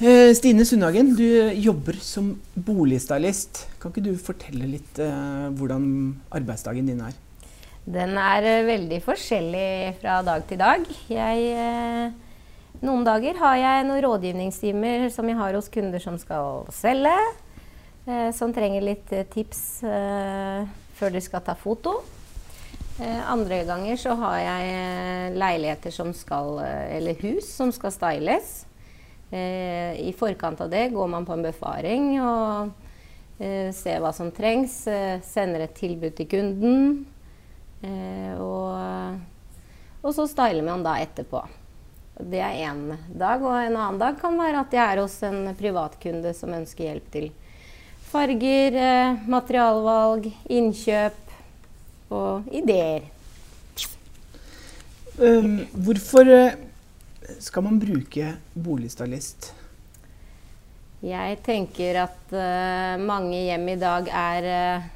Stine Sundhagen, du jobber som boligstylist. Kan ikke du fortelle litt eh, hvordan arbeidsdagen din er? Den er eh, veldig forskjellig fra dag til dag. Jeg, eh, noen dager har jeg noen rådgivningstimer som jeg har hos kunder som skal selge. Eh, som trenger litt eh, tips eh, før de skal ta foto. Eh, andre ganger så har jeg eh, leiligheter som skal, eh, eller hus som skal styles. Eh, I forkant av det går man på en befaring og eh, ser hva som trengs. Eh, sender et tilbud til kunden. Og, og så styler man da etterpå. Det er én dag. Og en annen dag kan være at jeg er hos en privatkunde som ønsker hjelp til farger, materialvalg, innkjøp og ideer. Um, hvorfor skal man bruke boligstylist? Jeg tenker at uh, mange hjem i dag er uh,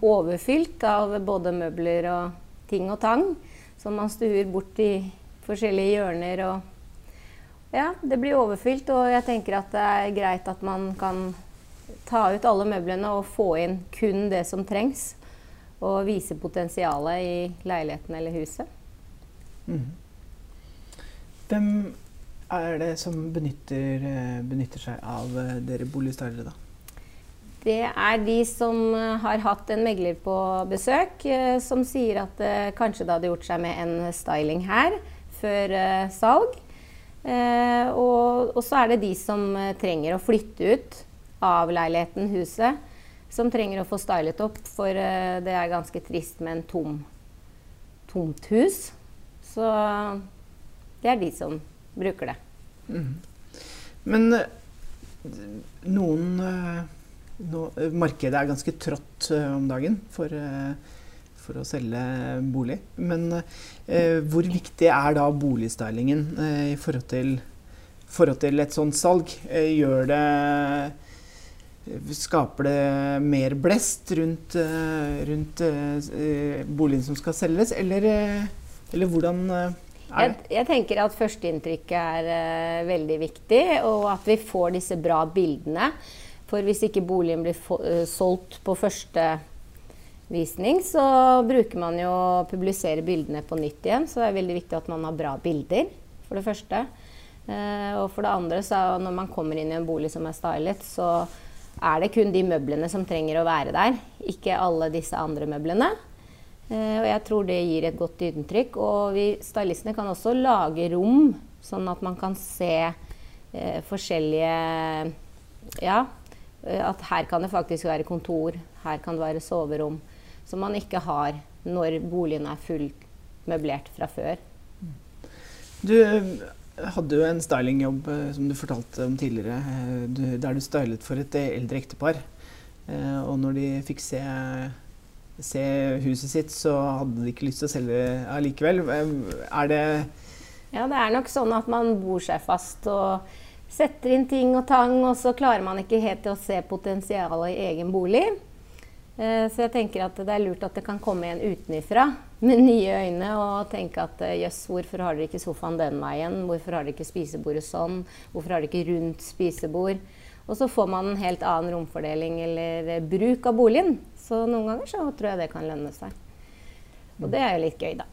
overfylt av både møbler og ting og tang. Som man stuer bort i forskjellige hjørner. Og ja, det blir overfylt. Og jeg tenker at det er greit at man kan ta ut alle møblene og få inn kun det som trengs. Og vise potensialet i leiligheten eller huset. Hvem er det som benytter, eh, benytter seg av eh, dere boligstylere, da? Det er de som eh, har hatt en megler på besøk, som sier at kanskje det hadde gjort seg med en styling her før salg. Og, og så er det de som trenger å flytte ut av leiligheten, huset. Som trenger å få stylet opp, for det er ganske trist med en tom, tomt hus. Så det er de som bruker det. Men eh, noen no, eh, Markedet er ganske trått eh, om dagen for, eh, for å selge bolig. Men eh, hvor viktig er da boligstylingen eh, i forhold til, forhold til et sånt salg? Eh, gjør det Skaper det mer blest rundt, eh, rundt eh, boligen som skal selges, eller, eh, eller hvordan eh, Jeg, jeg tenker at førsteinntrykket er uh, veldig viktig, og at vi får disse bra bildene. For hvis ikke boligen blir eh, solgt på første visning, så bruker man jo å publisere bildene på nytt igjen. Så det er veldig viktig at man har bra bilder, for det første. Uh, og for det andre, så når man kommer inn i en bolig som er stylet, så er det kun de møblene som trenger å være der, ikke alle disse andre møblene. Eh, og jeg tror det gir et godt inntrykk. Og vi stylistene kan også lage rom, sånn at man kan se eh, forskjellige Ja, eh, at her kan det faktisk være kontor, her kan det være soverom. Som man ikke har når boligen er fullt møblert fra før. Du eh, hadde jo en stylingjobb som du fortalte om tidligere, du, der du stylet for et eldre ektepar. Og når de fikk se, se huset sitt, så hadde de ikke lyst til å selge allikevel. Er det Ja, det er nok sånn at man bor seg fast og setter inn ting og tang, og så klarer man ikke helt til å se potensialet i egen bolig. Eh, Så jeg tenker at det er lurt at det kan komme en utenifra med nye øyne og tenke at eh, jøss, hvorfor har dere ikke sofaen den veien? Hvorfor har dere ikke spisebordet sånn? Hvorfor har dere ikke rundt spisebord? Og så får man en helt annen romfordeling eller bruk av boligen. Så noen ganger så tror jeg det kan lønne seg. Og det er jo litt gøy, da.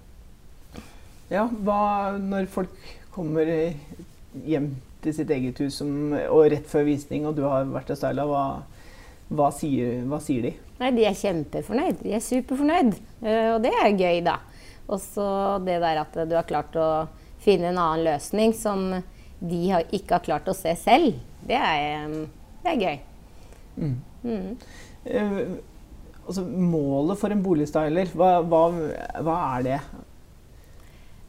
Ja, hva når folk kommer hjem til sitt eget hus som, og rett før visning, og du har vært og styla, hva, hva, sier, hva sier de? Nei, de er kjempefornøyd. De er superfornøyd. Uh, og det er gøy, da. Og så det der at du har klart å finne en annen løsning som de har, ikke har klart å se selv, det er, eh, det er gøy. Mm. Eh, altså, målet for en boligstyler, hva, hva, hva er det?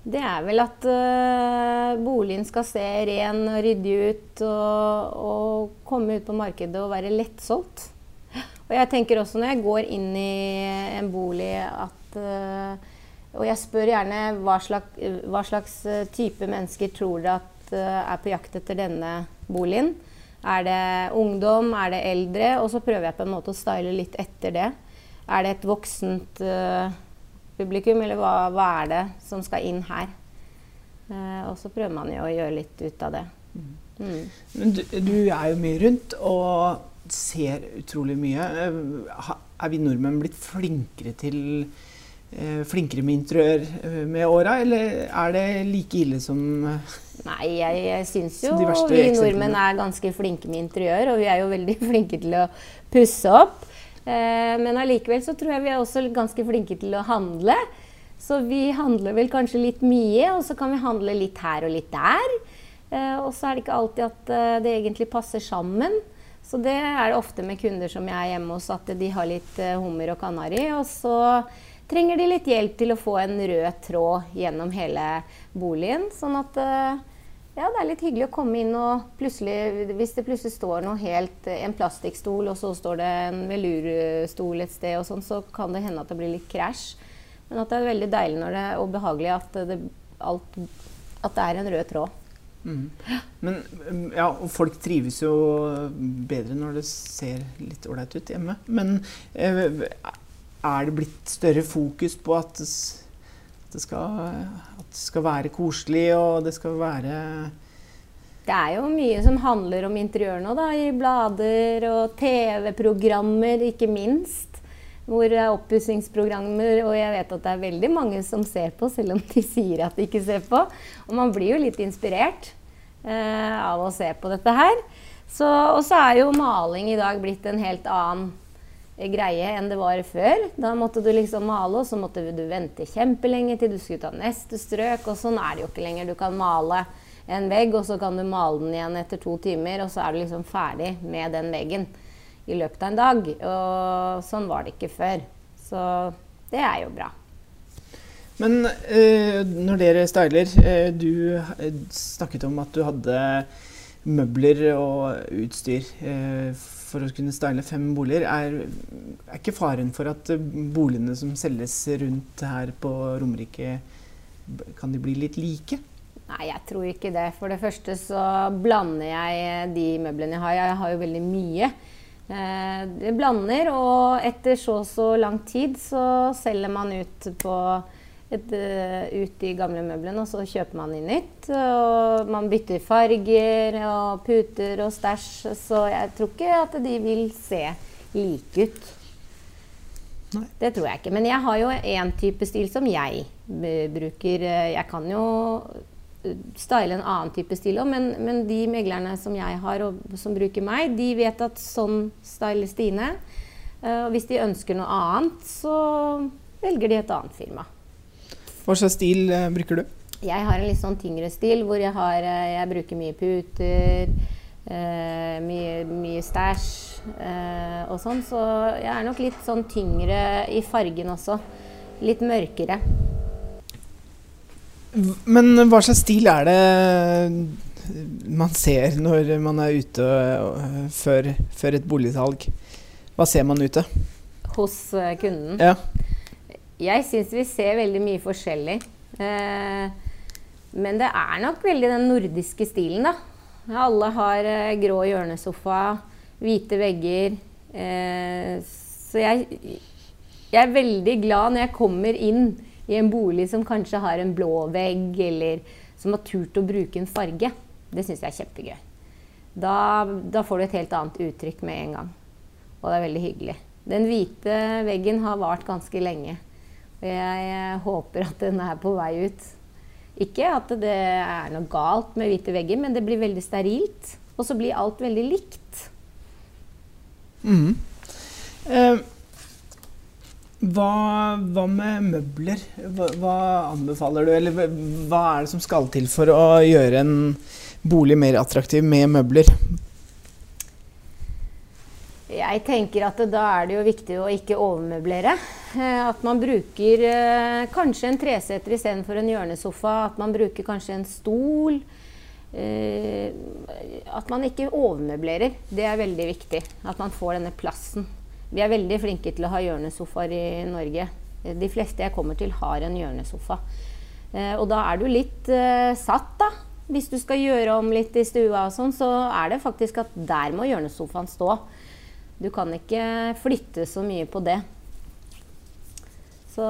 Det er vel at uh, boligen skal se ren og ryddig ut og, og, komme ut på markedet og være lettsolgt. Og jeg tenker også når jeg går inn i en bolig at uh, Og jeg spør gjerne hva slags, hva slags type mennesker tror dere at uh, er på jakt etter denne boligen. Er det ungdom, er det eldre? Og så prøver jeg på en måte å style litt etter det. Er det et voksent uh, publikum, eller hva, hva, er det som skal inn her? Uh, og så prøver man jo å gjøre litt ut av det. Mm. Mm. Du, du, er jo mye rundt og ser utrolig mye. Uh, er vi nordmenn blitt flinkere til flinkere med interiør med åra, eller er det like ille som Nei, jeg, jeg syns jo vi nordmenn er ganske flinke med interiør, og vi er jo veldig flinke til å pusse opp. Eh, men allikevel så tror jeg vi er også ganske flinke til å handle. Så vi handler vel kanskje litt mye, og så kan vi handle litt her og litt der. Eh, og så er det ikke alltid at eh, det egentlig passer sammen. Så det er det ofte med kunder som jeg er hjemme hos, at de har litt hummer og kanari. Og så trenger de litt hjelp til å få en rød tråd gjennom hele boligen. Sånn at ja, det er litt hyggelig å komme inn og plutselig Hvis det plutselig står noe helt En plastikkstol, og så står det en velurstol et sted, og sånn, så kan det hende at det blir litt krasj. Men at det er veldig deilig det, og behagelig at det, alt, at det er en rød tråd. Mm. Men ja, og folk trives jo bedre når det ser litt ålreit ut hjemme. Men eh, er det blitt større fokus på at det skal, at det skal være koselig, og det skal være det er jo mye som handler om interiør nå, da, i blader og TV-programmer, ikke minst. Hvor det er oppussingsprogrammer, og jeg vet at det er veldig mange som ser på, selv om de sier at de ikke ser på. Og man blir jo litt inspirert eh, av å se på dette her. og så er jo maling i dag blitt en helt annen greie enn det var før. Da måtte du liksom male, og så måtte du vente kjempelenge til du skulle ta neste strøk. Og sånn er det jo ikke lenger. Du kan male en vegg, og så kan du male den igjen etter to timer, og så er du liksom ferdig med den veggen i løpet av en dag. Og sånn var det ikke før. Så det er jo bra. Men øh, når dere styler øh, Du snakket om at du hadde møbler og utstyr. Øh, for å kunne style fem boliger. Er, er, ikke faren for at boligene som selges rundt her på Romerike, kan de bli litt like? Nei, jeg tror ikke det. For det første så blander jeg de møblene jeg har. Jeg har jo veldig mye. Jeg det blander, og etter så og så lang tid så selger man ut på et, uh, ut de gamle møblene, og så kjøper man inn nytt. Og man bytter farger og puter og stæsj, så jeg tror ikke at de vil se like ut. Nei. Det tror jeg ikke. Men jeg har jo én type stil som jeg bruker. Jeg kan jo eh, style en annen type stil òg, men, men, de meglerne som jeg har og som bruker meg, de vet at sånn styler Stine. Og hvis de ønsker noe annet, så velger de et annet firma. Hva slags stil uh, bruker du? Jeg har en litt sånn tyngre stil hvor jeg, har, uh, jeg bruker mye puter, uh, mye, mye stæsj og sånn. Så jeg er nok litt sånn tyngre i fargen også. Litt mørkere. Men hva slags stil er det man ser når man er ute før, før et boligsalg? Hva ser man ute? Hos kunden? Ja. Jeg syns vi ser veldig mye forskjellig. Eh, men det er nok veldig den nordiske stilen, da. Alle har eh, grå hjørnesofa, hvite vegger. Eh, så jeg, jeg, er veldig glad når jeg kommer inn i en bolig som kanskje har en blå vegg, eller som har turt å bruke en farge. Det syns jeg er kjempegøy. Da, da, får du et helt annet uttrykk med en gang. Og det er veldig hyggelig. Den hvite veggen har vart ganske lenge. Jeg håper at den er på vei ut. Ikke at det er noe galt med hvite vegger, men det blir veldig sterilt. Og så blir alt veldig likt. Mm. Eh, hva, hva, med møbler? Hva, hva, anbefaler du, eller hva er det som skal til for å gjøre en bolig mer attraktiv med møbler? Jeg tenker at da er det jo viktig å ikke overmøblere. Eh, At man bruker eh, kanskje en treseter istedenfor en hjørnesofa. At man bruker kanskje en stol. Eh, At man ikke overmøblerer. Det er veldig viktig. At man får denne plassen. Vi er veldig flinke til å ha hjørnesofaer i Norge. De fleste jeg kommer til, har en hjørnesofa. Og da er du litt satt, da. Hvis du skal gjøre om litt i stua og sånn, så er det faktisk at der må hjørnesofaen stå. Du kan ikke flytte så mye på det. Så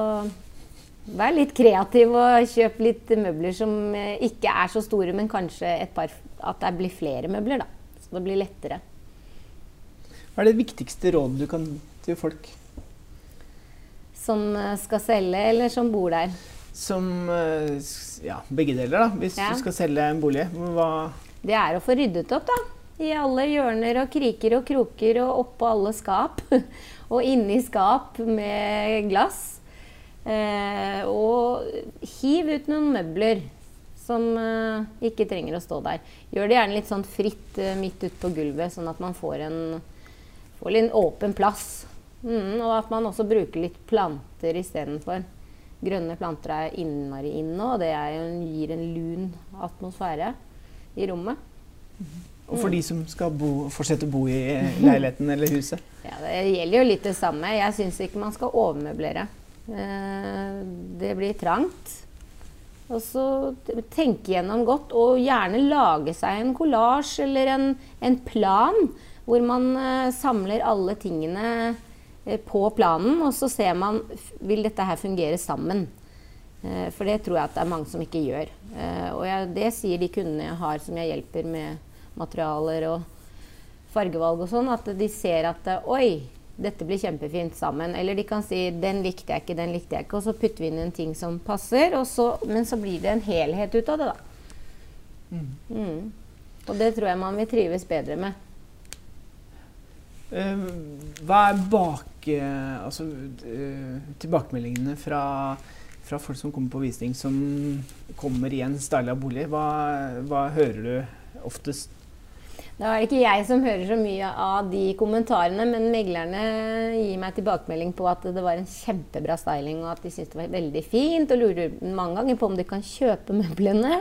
vær litt kreativ og kjøp litt møbler som ikke er så store, men kanskje et par, at det blir flere møbler, da. Så det blir lettere. Hva er det viktigste rådet du kan til folk Som eh, skal selge, eller som bor der. som eh, Ja, begge deler, da. Hvis Ja. du skal selge en bolig. Hva Det er å få ryddet opp, da. I alle hjørner og kriker og kroker og oppå alle skap. og inni skap med glass. Eh, og hiv ut noen møbler som eh, ikke trenger å stå der. Gjør det gjerne litt sånn fritt eh, midt ute på gulvet, sånn at man får en, får en åpen plass. Mm, og at man også bruker litt planter istedenfor. Grønne planter er innmari inn og det en, gir en lun atmosfære i rommet. Og for de som skal bo, fortsette å bo i eh, leiligheten eller huset. Ja, det gjelder jo litt det samme. Jeg syns ikke man skal overmøblere. Eh, det blir trangt. Og så tenke gjennom godt, og gjerne lage seg en kollasj eller en, en plan hvor man eh, samler alle tingene på planen, og så ser man vil dette her fungere sammen. For det tror jeg at det er mange som ikke gjør. Og jeg, det sier de kundene jeg har som jeg hjelper med materialer og fargevalg og sånn, at de ser at oi, dette blir kjempefint sammen. Eller de kan si den likte jeg ikke, den likte jeg ikke. Og så putter vi inn en ting som passer, og så, men så blir det en helhet ut av det, da. Mm. Og det tror jeg man vil trives bedre med. Uh, hva er bak uh, altså, uh, tilbakemeldingene fra, fra folk som kommer på visning, som kommer i en styla bolig? Hva, hva hører du oftest? Det er det ikke jeg som hører så mye av de kommentarene, men meglerne gir meg tilbakemelding på at det var en kjempebra styling, og at de syntes det var veldig fint, og lurer mange ganger på om de kan kjøpe møblene.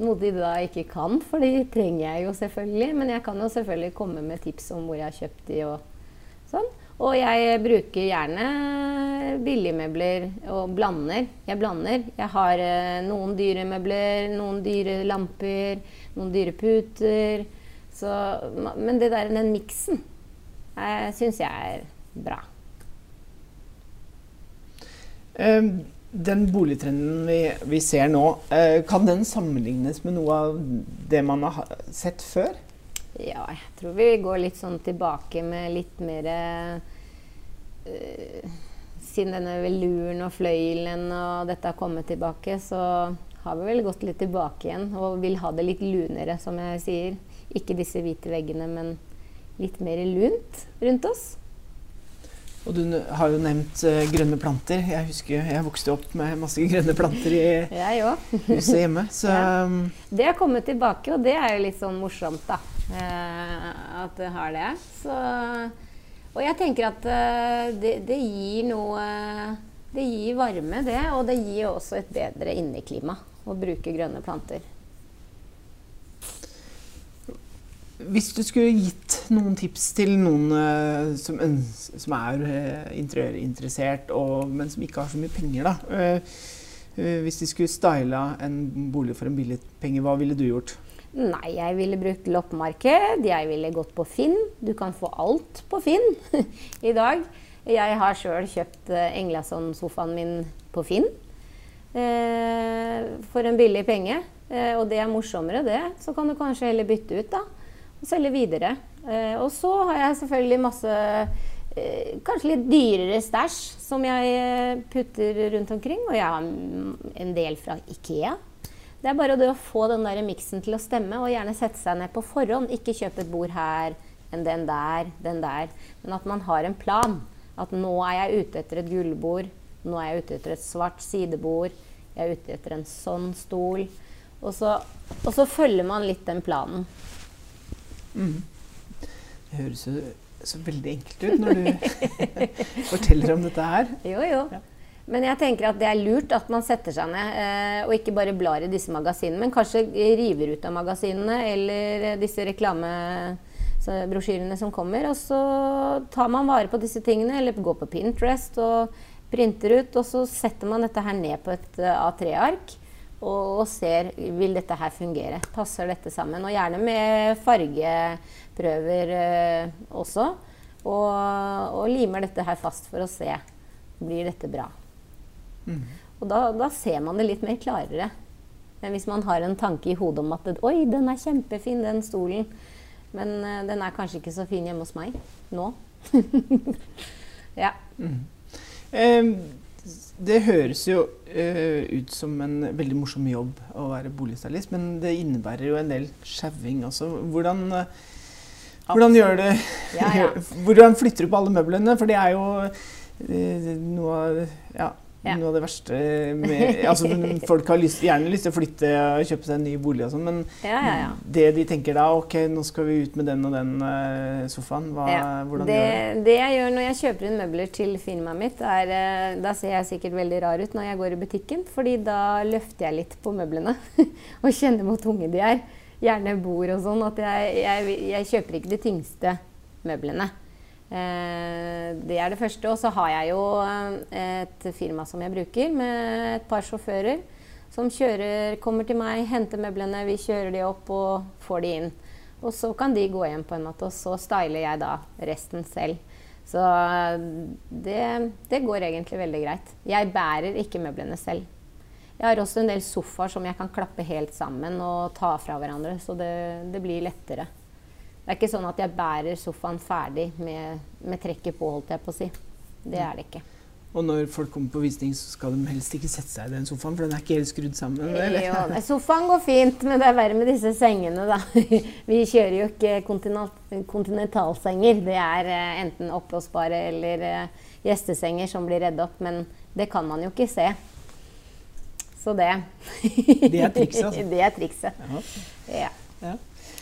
Noe de da ikke kan, for de trenger jeg jo selvfølgelig. Men jeg kan jo selvfølgelig komme med tips om hvor jeg har kjøpt de og sånn. Og jeg bruker gjerne billigmøbler og blander. Jeg blander. Jeg har eh, noen dyre møbler, noen dyre lamper, noen dyre puter. Så, men det der, den miksen uh, syns jeg er bra. Eh, den boligtrenden vi, vi ser nå, eh, kan den sammenlignes med noe av det man har sett før? Ja, jeg tror vi går litt sånn tilbake med litt mer eh, Siden denne veluren og fløyelen og dette har kommet tilbake, så har vi vel gått litt tilbake igjen og vil ha det litt lunere, som jeg sier. Ikke disse hvite veggene, men litt mer lunt rundt oss. Og du har jo nevnt uh, grønne planter. Jeg husker jeg vokste opp med masse grønne planter i huset hjemme. Så Ja. um, Det har kommet tilbake, og det er jo litt sånn morsomt, da. Uh, at det har det. Så, og jeg tenker at uh, det, det gir noe Det gir varme, det. Og det gir også et bedre inneklima å bruke grønne planter. Hvis du skulle gitt noen tips til noen eh, som, som er eh, interiørinteressert, men som ikke har så mye penger, da. eh, hvis de skulle styla en bolig for en billig penge, hva ville du gjort? Nei, jeg ville brukt loppemarked. Jeg ville gått på Finn. Du kan få alt på Finn i dag. Jeg har sjøl kjøpt Englason-sofaen min på Finn for en billig penge. Og det er morsommere, det. Så kan du kanskje heller bytte ut, da. Og selge videre. Eh, og så har jeg selvfølgelig masse eh, Kanskje litt dyrere stæsj som jeg eh, putter rundt omkring. Og jeg har en del fra Ikea. Det er bare det å få den der miksen til å stemme, og gjerne sette seg ned på forhånd. Ikke kjøpe et bord her, en den der, den der. Men at man har en plan. At nå er jeg ute etter et gullbord. Nå er jeg ute etter et svart sidebord. Jeg er ute etter en sånn stol. Og så, og så følger man litt den planen. Det høres jo så veldig enkelt ut når du forteller om dette her. Jo, jo. Ja. Men jeg tenker at det er lurt at man setter seg ned eh, og ikke bare blar i disse magasinene, men kanskje river ut av magasinene eller eh, disse reklamebrosjyrene som kommer. Og så tar man vare på disse tingene, eller går på Pinterest og printer ut. Og så setter man dette her ned på et eh, A3-ark og, og ser vil dette her fungere. Passer dette sammen? Og gjerne med fargeprøver eh, også. Og, og limer dette her fast for å se blir dette bra. Og da, da ser man det litt mer klarere. Men hvis man har en tanke i hodet om at Oi, den er kjempefin, den stolen. Men eh, den er kanskje ikke så fin hjemme hos meg nå. ja. Eh, det høres jo uh, ut som en veldig morsom jobb å være boligstylist, men det innebærer jo en del sjauing også. Hvordan, uh, hvordan gjør du Ja, ja. Hvordan flytter du på alle møblene? For det er jo uh, noe av ja, Ja. Noe av det verste med altså, Folk har lyst, gjerne lyst til å flytte og kjøpe seg en ny bolig, og sånn, men Ja, ja, ja. det de tenker da Ok, nå skal vi ut med den og den eh, sofaen. Hva, hvordan det, gjør det? det jeg gjør når jeg kjøper inn møbler til firmaet mitt, er eh, Da ser jeg sikkert veldig rar ut når jeg går i butikken, fordi da løfter jeg litt på møblene og kjenner hvor tunge de er. Gjerne bord og sånn. At jeg, jeg, jeg kjøper ikke de tyngste møblene. Eh, det er det første. Og så har jeg jo eh, et firma som jeg bruker, med et par sjåfører som kjører, kommer til meg, henter møblene, vi kjører de opp og får de inn. Og så kan de gå hjem, på en måte, og så styler jeg da resten selv. Så eh, det, det går egentlig veldig greit. Jeg bærer ikke møblene selv. Jeg har også en del sofaer som jeg kan klappe helt sammen og ta fra hverandre, så det, det blir lettere. Det er ikke sånn at jeg bærer sofaen ferdig med, med trekket på, holdt jeg på å si. Det er det ikke. Og når folk kommer på visning, så skal de helst ikke sette seg i den sofaen, for den er ikke helt skrudd sammen. Eller? Jo, det, sofaen går fint, men det er verre med disse sengene, da. Vi kjører jo ikke kontinentalsenger. Det er eh, enten oppblåsbare eller eh, gjestesenger som blir redd opp, men det kan man jo ikke se. Så det Det er trikset, altså. Det er trikset. Ja. Ja. Ja.